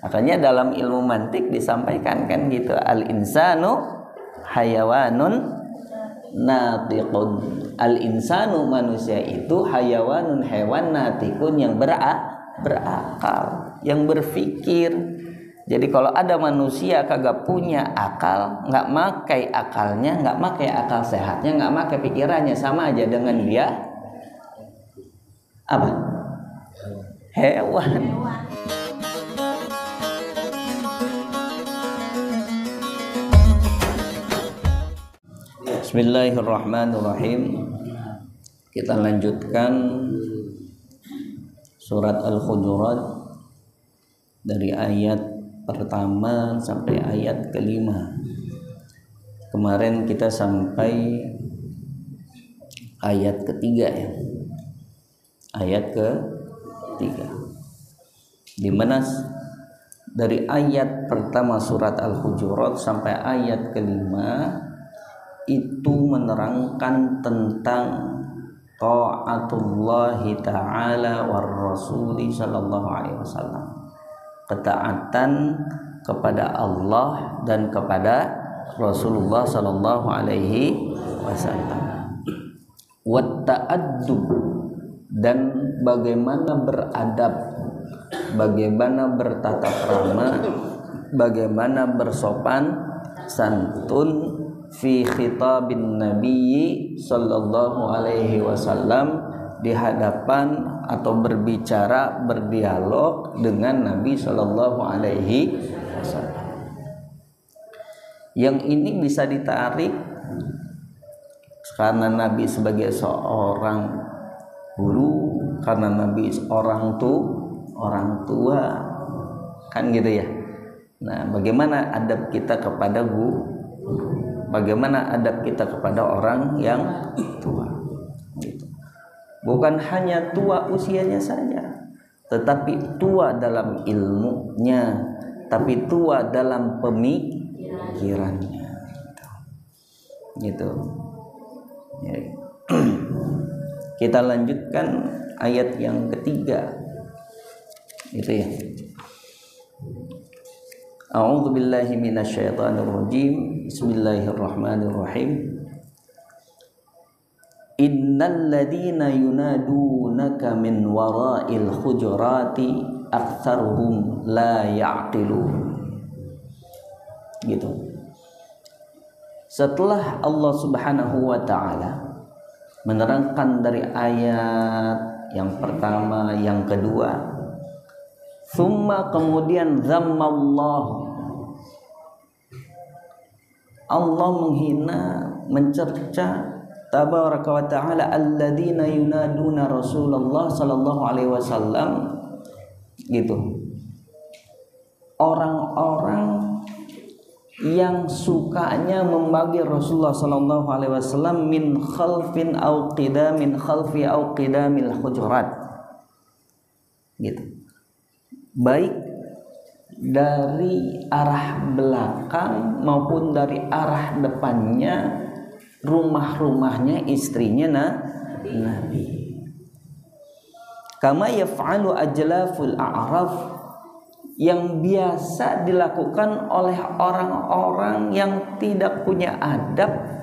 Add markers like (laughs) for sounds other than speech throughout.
makanya dalam ilmu mantik disampaikan kan gitu al insanu hayawanun natiqun. Al insanu manusia itu hayawanun hewan natikun yang berak berakal yang berpikir jadi kalau ada manusia kagak punya akal nggak makai akalnya nggak makai akal sehatnya nggak makai pikirannya sama aja dengan dia. Apa? Hewan, hewan. Bismillahirrahmanirrahim. Kita lanjutkan Surat Al-Hujurat Dari ayat pertama sampai ayat kelima. Kemarin kita sampai Ayat ketiga ya. Ayat ketiga. Di mana dari ayat pertama surat Al-Hujurat sampai ayat kelima itu menerangkan tentang taatullah taala war rasuli sallallahu alaihi wasallam. Ketaatan kepada Allah dan kepada Rasulullah sallallahu alaihi wasallam. Wa ta'addub dan bagaimana beradab bagaimana bertata krama bagaimana bersopan santun fi khitabin nabiyyi sallallahu alaihi wasallam di hadapan atau berbicara berdialog dengan Nabi sallallahu alaihi wasallam. Yang ini bisa ditarik karena Nabi sebagai seorang guru, karena Nabi seorang tuh orang tua kan gitu ya. Nah, bagaimana adab kita kepada guru? Bagaimana adab kita kepada orang yang tua? Gitu. bukan hanya tua usianya saja tetapi tua dalam ilmunya tapi tua dalam pemikirannya. Gitu. Ya. kita lanjutkan ayat yang ketiga. Itu ya A'udzu billahi minasyaitonir rajim. Bismillahirrahmanirrahim. Innal ladzina yunadunaka min wara'il hujurati aktsaruhum la ya'qilun. Gitu. Setelah Allah Subhanahu wa taala menerangkan dari ayat yang pertama, yang kedua, Summa kemudian zammallah Allah menghina, mencerca tabaraka wa ta'ala alladzina yunaduna Rasulullah sallallahu alaihi wasallam gitu. Orang-orang yang sukanya membagi Rasulullah sallallahu alaihi wasallam min khalfin au qidamin khalfi au qidamil hujurat. Gitu baik dari arah belakang maupun dari arah depannya rumah-rumahnya istrinya nah, Nabi. Kama yaf'alu ajlaful a'raf yang biasa dilakukan oleh orang-orang yang tidak punya adab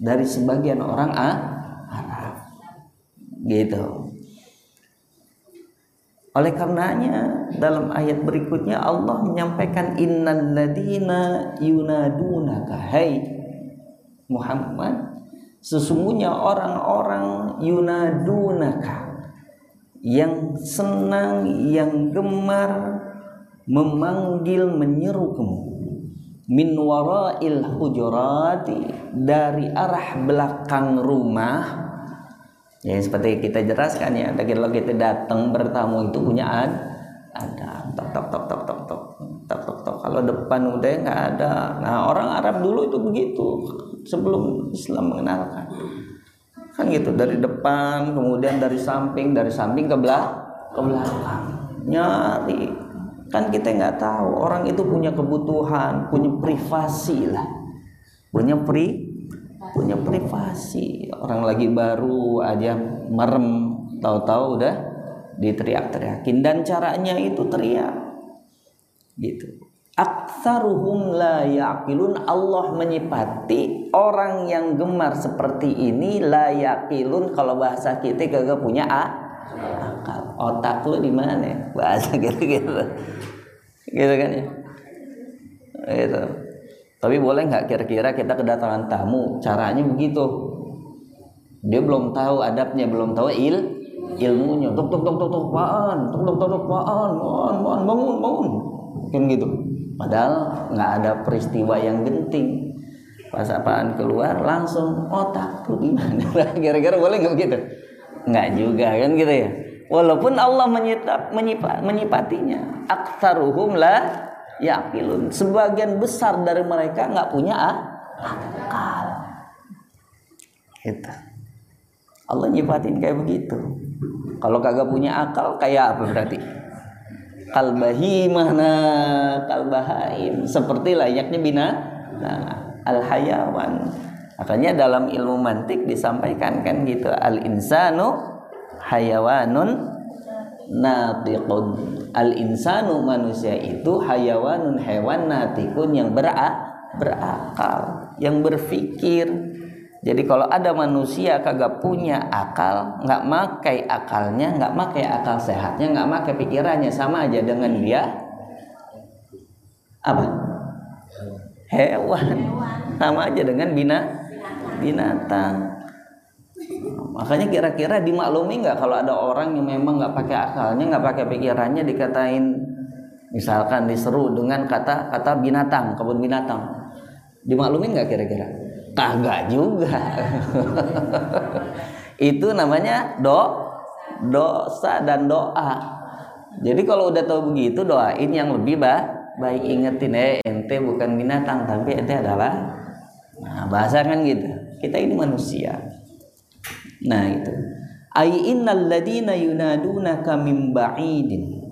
dari sebagian orang Arab. Gitu. Oleh karenanya dalam ayat berikutnya Allah menyampaikan innal ladina yunadunaka. Hai Muhammad sesungguhnya orang-orang yunadunaka yang senang yang gemar memanggil menyeru kamu. Min warail hujurati dari arah belakang rumah Ya seperti kita jelaskan ya, kalau kita datang bertamu itu punya ad, ada tok tok tok tok tok tok tok tok tok. Kalau depan udah nggak ada. Nah orang Arab dulu itu begitu sebelum Islam mengenalkan. Kan gitu dari depan, kemudian dari samping, dari samping ke belakang, ke belakang. Nyari. Kan kita nggak tahu orang itu punya kebutuhan, punya privasi lah, punya pri punya privasi. Orang lagi baru aja merem tahu-tahu udah diteriak-teriakin. Dan caranya itu teriak. Gitu. Aktsaruhum la yaqilun. Allah menyipati orang yang gemar seperti ini la yaqilun. Kalau bahasa kita kagak punya a akal. Otak lu di mana? Ya? bahasa gitu gitu. Gitu kan ya? Gitu tapi boleh nggak kira-kira kita kedatangan tamu? Caranya begitu. Dia belum tahu adabnya belum tahu il ilmunya. Tuk tuk tuk tuk tuk paan tuk tuk tuk tuk paan paan bangun bangun. Kan gitu. Padahal nggak ada peristiwa yang genting. Pas apaan keluar langsung otak tuh gimana? (laughs) Kira-kira boleh nggak begitu? Nggak juga kan gitu ya? Walaupun Allah menyitap, menyipat, menyipatinya. Aktaruhum lah yakilun sebagian besar dari mereka nggak punya akal. Gitu. Allah nyifatin kayak begitu. Kalau kagak punya akal kayak apa berarti? Kalbahimah nah kalbahaim seperti layaknya bina nah, al hayawan. Makanya dalam ilmu mantik disampaikan kan gitu. Al insanu hayawanun natiqun al insanu manusia itu hayawanun hewan natikun yang berakal yang berpikir jadi kalau ada manusia kagak punya akal, nggak makai akalnya, nggak makai akal sehatnya, nggak makai pikirannya sama aja dengan dia apa? Hewan. Sama aja dengan bina binatang. Makanya kira-kira dimaklumi nggak kalau ada orang yang memang nggak pakai akalnya, nggak pakai pikirannya dikatain misalkan diseru dengan kata kata binatang, kebun binatang. Dimaklumi nggak kira-kira? Kagak juga. (laughs) itu namanya do dosa dan doa. Jadi kalau udah tahu begitu doain yang lebih bah, baik ingetin eh ente bukan binatang tapi ente adalah nah bahasa kan gitu. Kita ini manusia. Nah itu. Ai innal ladina yunadunaka min ba'idin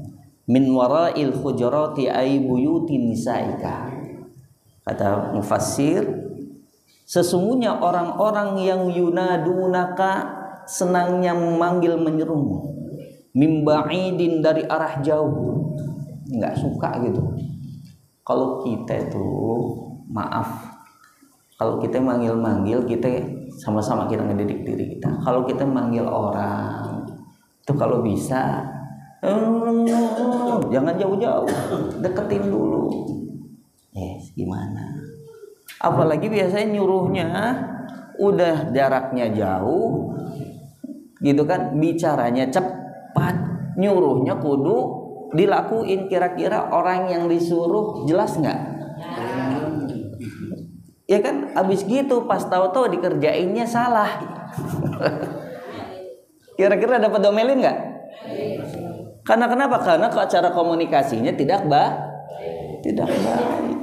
min wara'il hujurati ay buyuti nisaika. Kata mufassir Sesungguhnya orang-orang yang yunadunaka senangnya memanggil menyerumu mimbaidin dari arah jauh nggak suka gitu kalau kita itu maaf kalau kita manggil-manggil kita sama-sama kita ngedidik diri kita. Kalau kita manggil orang itu kalau bisa jangan jauh-jauh deketin dulu. Yes gimana? Apalagi biasanya nyuruhnya udah jaraknya jauh gitu kan bicaranya cepat nyuruhnya kudu dilakuin. Kira-kira orang yang disuruh jelas nggak? Ya kan abis gitu pas tahu-tahu dikerjainnya salah. Kira-kira dapat domelin nggak? Karena kenapa? Karena cara komunikasinya tidak baik tidak baik.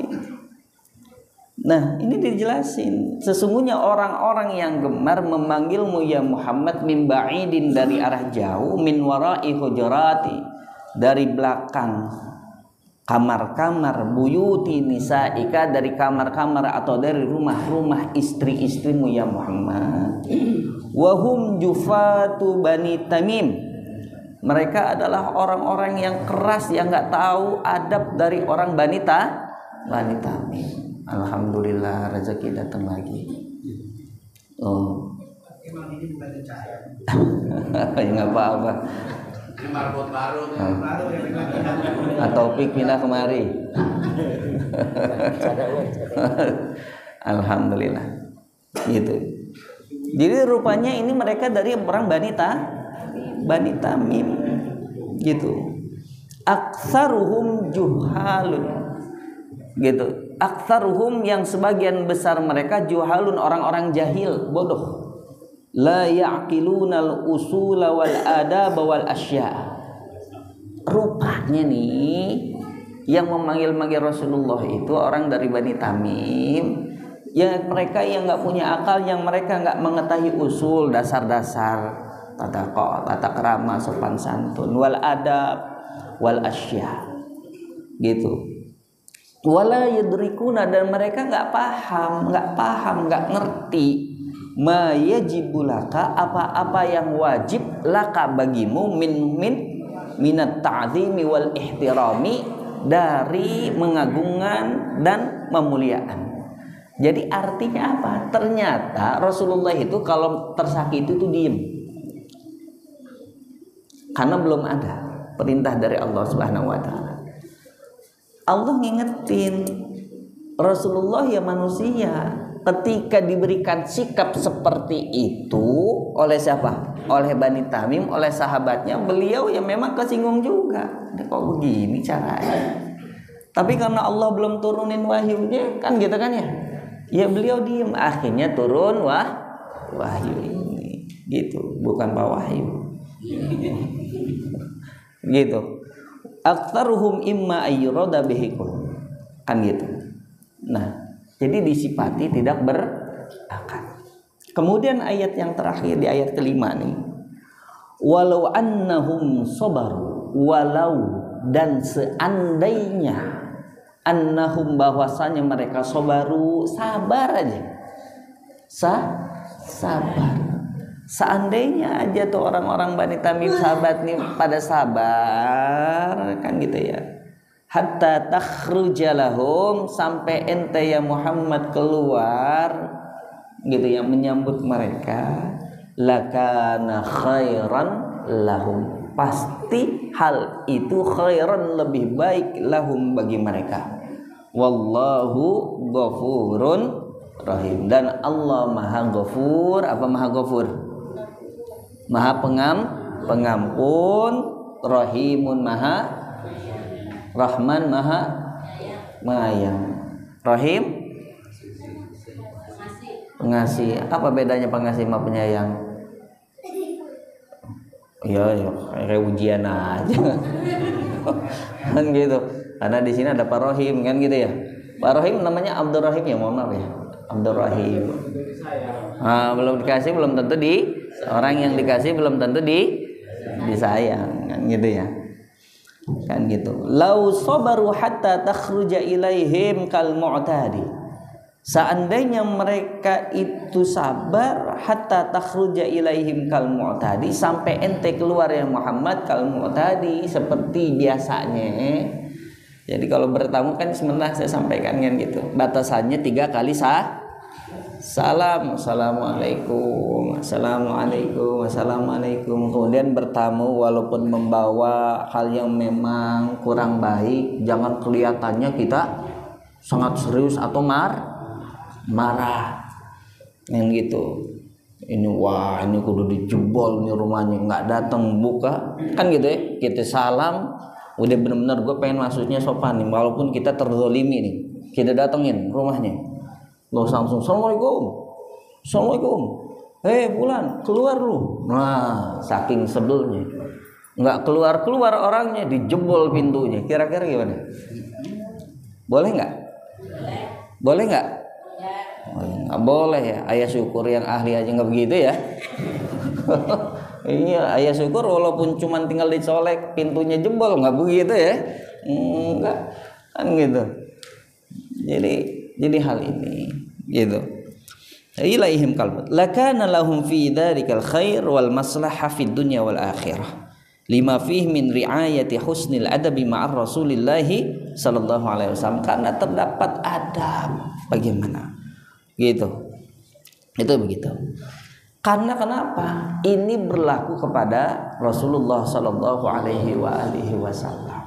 Nah, ini dijelasin. Sesungguhnya orang-orang yang gemar memanggilmu ya Muhammad min ba'idin dari arah jauh min wara'i hujurati dari belakang kamar-kamar buyuti nisaika dari kamar-kamar atau dari rumah-rumah istri-istrimu ya Muhammad. Wahum jufatu bani Tamim. Mereka adalah orang-orang yang keras yang nggak tahu adab dari orang Bani Ta, Bani Tamim. Alhamdulillah rezeki datang lagi. Oh. (laughs) ya nggak apa-apa. Atau pik pindah kemari. Alhamdulillah. Gitu. Jadi rupanya ini mereka dari orang Banita, Bani Tamim. Gitu. Aksaruhum juhalun. Gitu aktsaruhum yang sebagian besar mereka juhalun orang-orang jahil bodoh la ya'qilunal usula wal adab wal asya. Rupanya nih yang memanggil-manggil Rasulullah itu orang dari Bani Tamim. Yang mereka yang nggak punya akal yang mereka nggak mengetahui usul dasar-dasar. Tata kok tata kerama sopan santun. Wal adab wal asya. Gitu. Wala yudrikuna dan mereka nggak paham nggak paham nggak ngerti ma yajibulaka apa-apa yang wajib laka bagimu min min minat ta'zimi wal ihtirami dari mengagungkan dan memuliaan. Jadi artinya apa? Ternyata Rasulullah itu kalau tersakiti itu diem. Karena belum ada perintah dari Allah Subhanahu wa taala. Allah ngingetin Rasulullah ya manusia ketika diberikan sikap seperti itu oleh siapa? Oleh Bani Tamim, oleh sahabatnya, beliau ya memang kesinggung juga. Kok begini caranya? Tapi karena Allah belum turunin wahyunya, kan gitu kan ya? Ya beliau diem, akhirnya turun wah wahyu ini. Gitu, bukan pak wahyu. gitu. Aktaruhum imma ayyurada bihikum. Kan gitu. Nah, jadi disipati tidak berakal. Kemudian ayat yang terakhir di ayat kelima nih. Walau annahum sabaru walau dan seandainya annahum bahwasanya mereka sobaru sabar aja. Sa sabar. Seandainya aja tuh orang-orang Bani Tamim sahabat nih pada sabar kan gitu ya hatta takhrujalahum sampai ente ya Muhammad keluar gitu yang menyambut mereka. Lakana khairan lahum. Pasti hal itu khairan lebih baik lahum bagi mereka. Wallahu ghafurun rahim. Dan Allah maha ghafur. Apa maha ghafur? Maha pengam pengampun rahimun maha Rahman Maha Mayang. Rahim? Pengasih. Apa bedanya pengasih sama penyayang? Ya, ya kayak ujian aja. (laughs) Kan gitu. Karena di sini ada Pak Rohim kan gitu ya? Pak Rohim namanya Abdul Rahim ya? Mohon maaf ya. Abdul Rahim. Ah, belum dikasih belum tentu di orang yang dikasih belum tentu di disayang kan gitu ya kan gitu. Lau sabaru hatta takhruja ilaihim kal mu'tadi. Seandainya mereka itu sabar hatta takhruja ilaihim kal mu'tadi sampai ente keluar ya Muhammad kal mu'tadi seperti biasanya. Jadi kalau bertamu kan sebentar saya sampaikan kan gitu. Batasannya tiga kali sah salam assalamualaikum assalamualaikum assalamualaikum. Kemudian bertamu walaupun membawa hal yang memang kurang baik jangan kelihatannya kita sangat serius atau mar marah. Yang gitu. Ini wah ini kudu dijebol nih rumahnya nggak datang buka. Kan gitu ya kita salam udah bener-bener gue pengen maksudnya sopan nih. Walaupun kita terzolimi nih kita datengin rumahnya lo langsung assalamualaikum. Assalamualaikum. Hei bulan keluar lu. Nah saking sebelnya. Nggak keluar keluar orangnya dijebol pintunya. Kira-kira gimana? Boleh nggak? Boleh nggak? Nggak boleh ya. Ayah syukur yang ahli aja nggak begitu ya. (laughs) Iya ayah syukur walaupun cuma tinggal dicolek pintunya jebol nggak begitu ya. Enggak kan gitu. Jadi jadi hal ini gitu. Ilaihim kalbat lakana lahum fi dzalikal khair wal maslahah fid dunya wal akhirah. Lima fih min riayati husnil adabi ma'ar rasulillahi sallallahu alaihi wasallam. Karena terdapat adab. Bagaimana? Gitu. Itu begitu. Karena kenapa? Ini berlaku kepada Rasulullah sallallahu alaihi wa alihi wasallam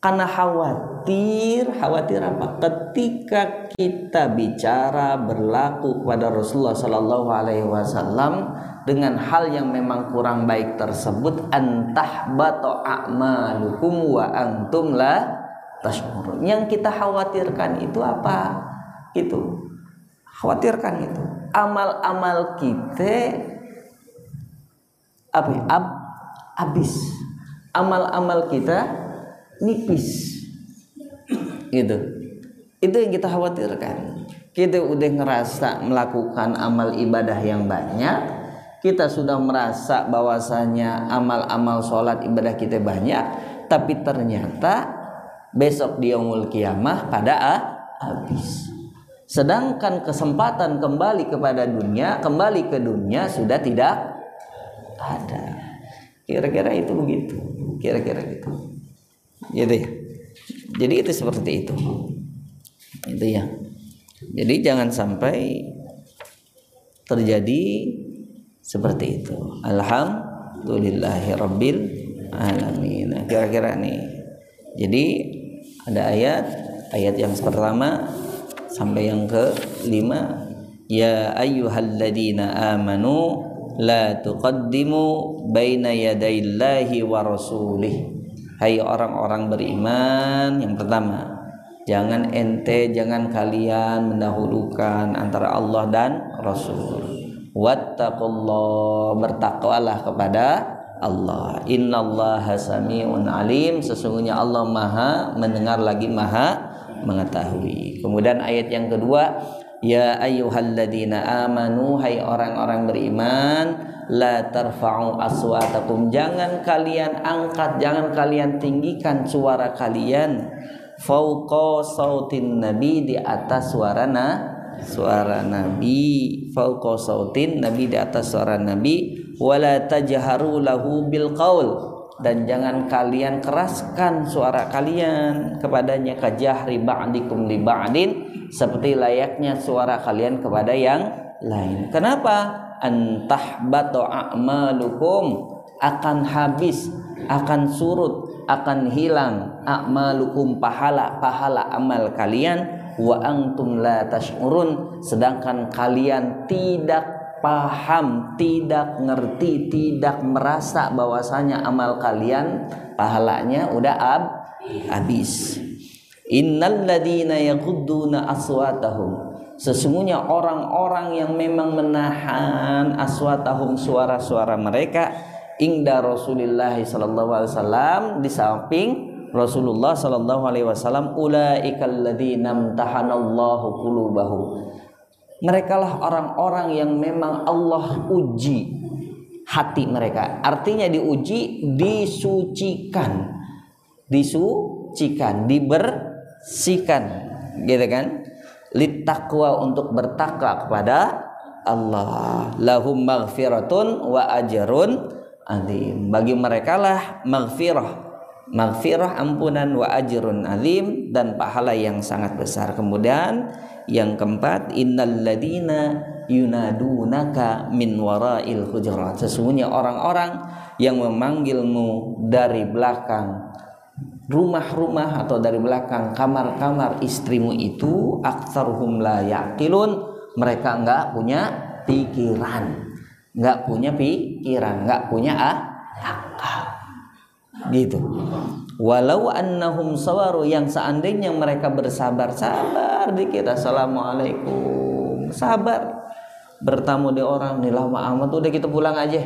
karena khawatir khawatir apa? Ketika kita bicara berlaku kepada Rasulullah Shallallahu Alaihi Wasallam dengan hal yang memang kurang baik tersebut antah bato a'malukum wa antum la tashurun yang kita khawatirkan itu apa? Itu. Khawatirkan itu. Amal-amal kita apa ya? ab, habis. Amal-amal kita nipis. Gitu. Itu yang kita khawatirkan. Kita udah ngerasa melakukan amal ibadah yang banyak kita sudah merasa bahwasanya amal-amal sholat ibadah kita banyak tapi ternyata besok di yaumul kiamah pada habis. Sedangkan kesempatan kembali kepada dunia kembali ke dunia sudah tidak ada. Kira-kira itu begitu. Kira-kira gitu gitu ya. Jadi itu seperti itu. Itu ya. Jadi jangan sampai terjadi seperti itu. Alhamdulillahirabbil alamin. Kira-kira nih. Jadi ada ayat ayat yang pertama sampai yang ke lima ya ayyuhalladzina amanu la tuqaddimu baina yadayillahi wa rasulih hai orang-orang beriman yang pertama jangan ente jangan kalian mendahulukan antara Allah dan Rasul. Wattaqullah bertakwalah kepada Allah. Innallaha samiun alim sesungguhnya Allah maha mendengar lagi maha mengetahui. Kemudian ayat yang kedua ya ayyuhalladzina amanu hai orang-orang beriman la tarfa'u aswatakum. Jangan kalian angkat jangan kalian tinggikan suara kalian. Fauqa sautin nabi di atas suara na suara nabi. Fauqa sautin nabi di atas suara nabi. Wala tajharu lahu bil qaul dan jangan kalian keraskan suara kalian kepadanya kajahri ba'dikum li ba'din seperti layaknya suara kalian kepada yang lain. Kenapa? Antahbatu a'malukum akan habis, akan surut, akan hilang a'malukum pahala-pahala amal kalian wa antum la tash'urun sedangkan kalian tidak paham, tidak ngerti, tidak merasa bahwasanya amal kalian pahalanya udah ab habis. Innal ladina yaghudduna aswatahum. Sesungguhnya orang-orang yang memang menahan aswatahum suara-suara mereka ingda Rasulullah sallallahu alaihi wasallam di samping Rasulullah sallallahu alaihi wasallam ulaikal ladzina amtahanallahu qulubahum mereka lah orang-orang yang memang Allah uji hati mereka. Artinya diuji, disucikan. Disucikan, dibersihkan. Gitu kan? Litakwa untuk bertakwa kepada Allah. Lahum maghfiratun wa ajrun azim. Bagi mereka lah maghfirah maghfirah ampunan wa ajrun alim dan pahala yang sangat besar. Kemudian yang keempat, innalladzina yunadunaka min warail hujurat. Sesungguhnya orang-orang yang memanggilmu dari belakang rumah-rumah atau dari belakang kamar-kamar istrimu itu aktsaruhum la yaqilun. Mereka enggak punya pikiran. Enggak punya pikiran, enggak punya ah, akal. Gitu walau annahum sawaru yang seandainya mereka bersabar sabar dikit. Assalamualaikum. Sabar. Bertamu di orang nih lama amat udah kita pulang aja.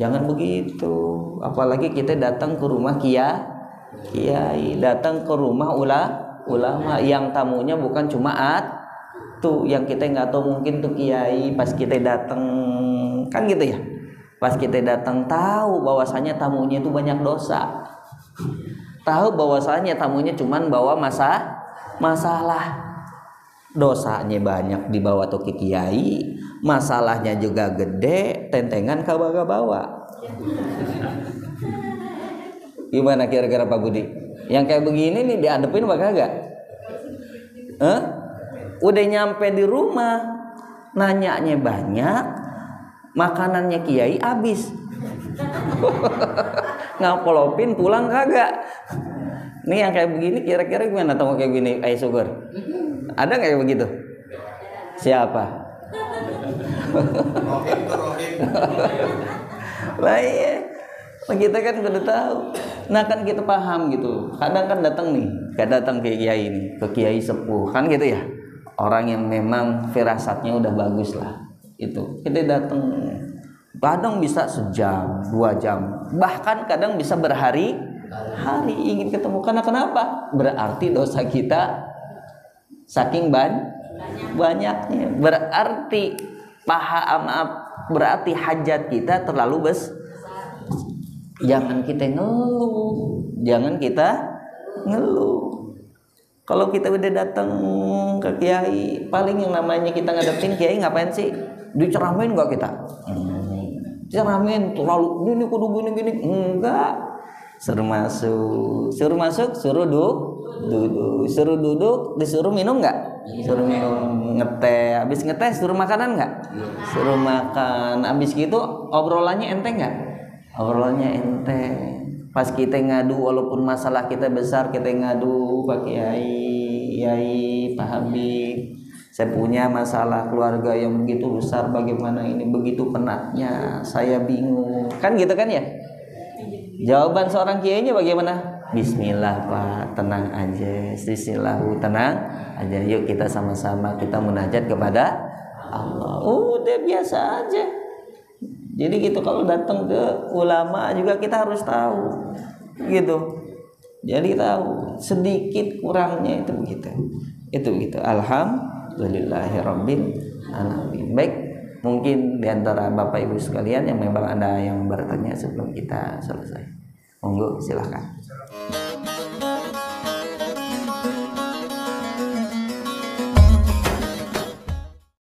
Jangan begitu. Apalagi kita datang ke rumah kia kiai. Datang ke rumah ula ulama yang tamunya bukan cuma at tuh yang kita nggak tahu mungkin tuh kiai. Pas kita datang kan gitu ya? Pas kita datang tahu bahwasanya tamunya itu banyak dosa. Tahu bahwasanya tamunya cuman bawa masa masalah dosanya banyak dibawa tuh ke kiai masalahnya juga gede tentengan kabaga bawa gimana kira-kira Pak Budi? Yang kayak begini nih diadepin apa kagak? Eh? udah nyampe di rumah nanyanya banyak makanannya kiai habis. (laughs) Ngapolopin pulang kagak? Ini yang kayak begini kira-kira gimana tahu kayak gini ayah sugar ada nggak kayak begitu? Siapa? Lah iya. Kita kan udah tahu. Nah kan kita paham gitu. Kadang kan datang nih kayak datang ke kiai ini ke kiai sepuh. Kan gitu ya? Orang yang memang firasatnya udah bagus lah. Itu. Kita datang. Kadang bisa sejam dua jam. Bahkan kadang bisa berhari hari ingin ketemu. Karena kenapa? Berarti dosa kita saking ban banyaknya. Berarti paha maaf berarti hajat kita terlalu bes jangan kita ngeluh. Jangan kita ngeluh. Kalau kita udah datang ke kiai paling yang namanya kita ngadepin kiai ngapain sih? Diceramain gak kita? Hmm. ceramain terlalu ini kudu gini gini. Enggak. Suruh masuk. Suruh masuk suruh duduk duduk. Suruh duduk disuruh minum nggak? Suruh minum ngeteh habis ngeteh suruh makanan nggak? Suruh makan. Habis gitu obrolannya enteng nggak? Obrolannya enteng. Pas kita ngadu walaupun masalah kita besar kita ngadu pak kiai kiai pak habib. Saya punya masalah keluarga yang begitu besar bagaimana ini? Begitu penatnya saya bingung. Kan gitu kan ya? Jawaban seorang kiainya bagaimana? Bismillah Pak, tenang aja. Bismillah tenang aja. Yuk kita sama-sama kita munajat kepada Allah. Udah biasa aja. Jadi gitu kalau datang ke ulama juga kita harus tahu. Gitu. Jadi tahu sedikit kurangnya itu begitu. Itu begitu. Alhamdulillahirabbil alamin. Baik, mungkin di antara bapak ibu sekalian yang memang ada yang bertanya sebelum kita selesai monggo silahkan